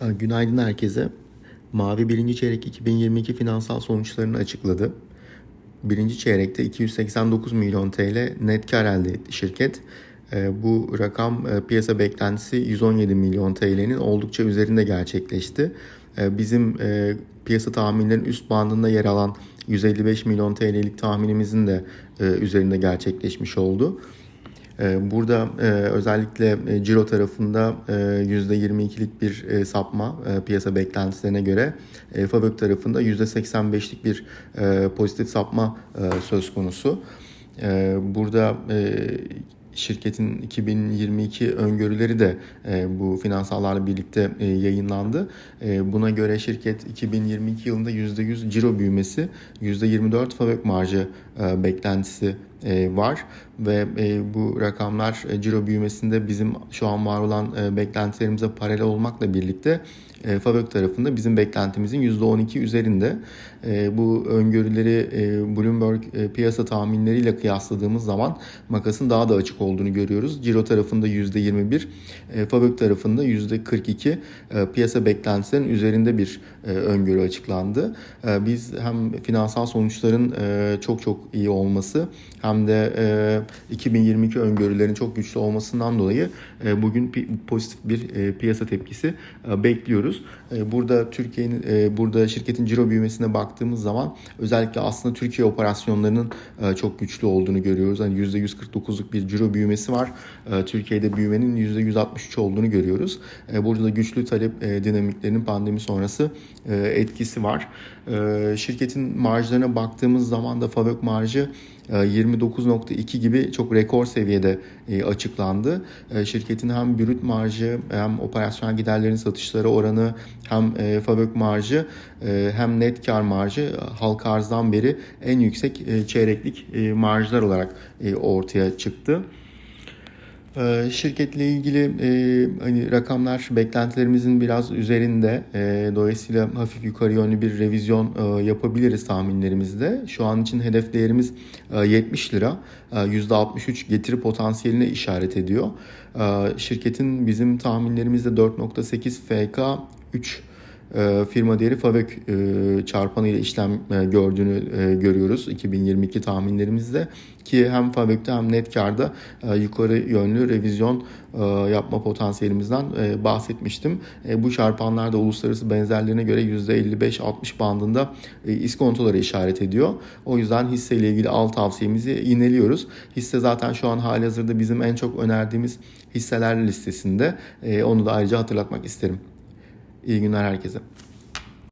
Günaydın herkese. Mavi birinci çeyrek 2022 finansal sonuçlarını açıkladı. Birinci çeyrekte 289 milyon TL net kar elde etti şirket. Ee, bu rakam e, piyasa beklentisi 117 milyon TL'nin oldukça üzerinde gerçekleşti. Ee, bizim e, piyasa tahminlerinin üst bandında yer alan 155 milyon TL'lik tahminimizin de e, üzerinde gerçekleşmiş oldu. Ee, burada e, özellikle e, ciro tarafında %22'lik e, bir sapma piyasa beklentilerine göre Fabök tarafında %85'lik bir pozitif sapma söz konusu. Burada şirketin 2022 öngörüleri de bu finansallarla birlikte yayınlandı. buna göre şirket 2022 yılında %100 ciro büyümesi, %24 fabrik marjı beklentisi var ve e, bu rakamlar e, ciro büyümesinde bizim şu an var olan e, beklentilerimize paralel olmakla birlikte e, Fabök tarafında bizim beklentimizin %12 üzerinde. E, bu öngörüleri e, Bloomberg e, piyasa tahminleriyle kıyasladığımız zaman makasın daha da açık olduğunu görüyoruz. Ciro tarafında %21, e, Fabök tarafında %42 e, piyasa beklentilerinin üzerinde bir e, öngörü açıklandı. E, biz hem finansal sonuçların e, çok çok iyi olması hem de e, 2022 öngörülerin çok güçlü olmasından dolayı e, bugün pozitif bir e, piyasa tepkisi e, bekliyoruz. Burada Türkiye'nin burada şirketin ciro büyümesine baktığımız zaman özellikle aslında Türkiye operasyonlarının çok güçlü olduğunu görüyoruz. Hani %149'luk bir ciro büyümesi var. Türkiye'de büyümenin %163 olduğunu görüyoruz. Burada da güçlü talep dinamiklerinin pandemi sonrası etkisi var. Şirketin marjlarına baktığımız zaman da Favök marjı 29.2 gibi çok rekor seviyede e, açıklandı. E, şirketin hem brüt marjı hem operasyonel giderlerin satışları oranı hem e, fabrik marjı hem net kar marjı halka arzdan beri en yüksek çeyreklik marjlar olarak ortaya çıktı. Ee, şirketle ilgili e, hani rakamlar beklentilerimizin biraz üzerinde. E, dolayısıyla hafif yukarı yönlü bir revizyon e, yapabiliriz tahminlerimizde. Şu an için hedef değerimiz 70 lira. %63 getiri potansiyeline işaret ediyor. Şirketin bizim tahminlerimizde 4.8 FK 3 e, firma değeri FAVÖK e, çarpanı ile işlem e, gördüğünü görüyoruz 2022 tahminlerimizde ki hem FAVÖK'te hem net karda yukarı yönlü revizyon yapma potansiyelimizden bahsetmiştim. Bu çarpanlar da uluslararası benzerlerine göre %55-60 bandında iskontoları işaret ediyor. O yüzden hisseyle ilgili alt tavsiyemizi ineliyoruz. Hisse zaten şu an hali hazırda bizim en çok önerdiğimiz hisseler listesinde. Onu da ayrıca hatırlatmak isterim. İyi günler herkese.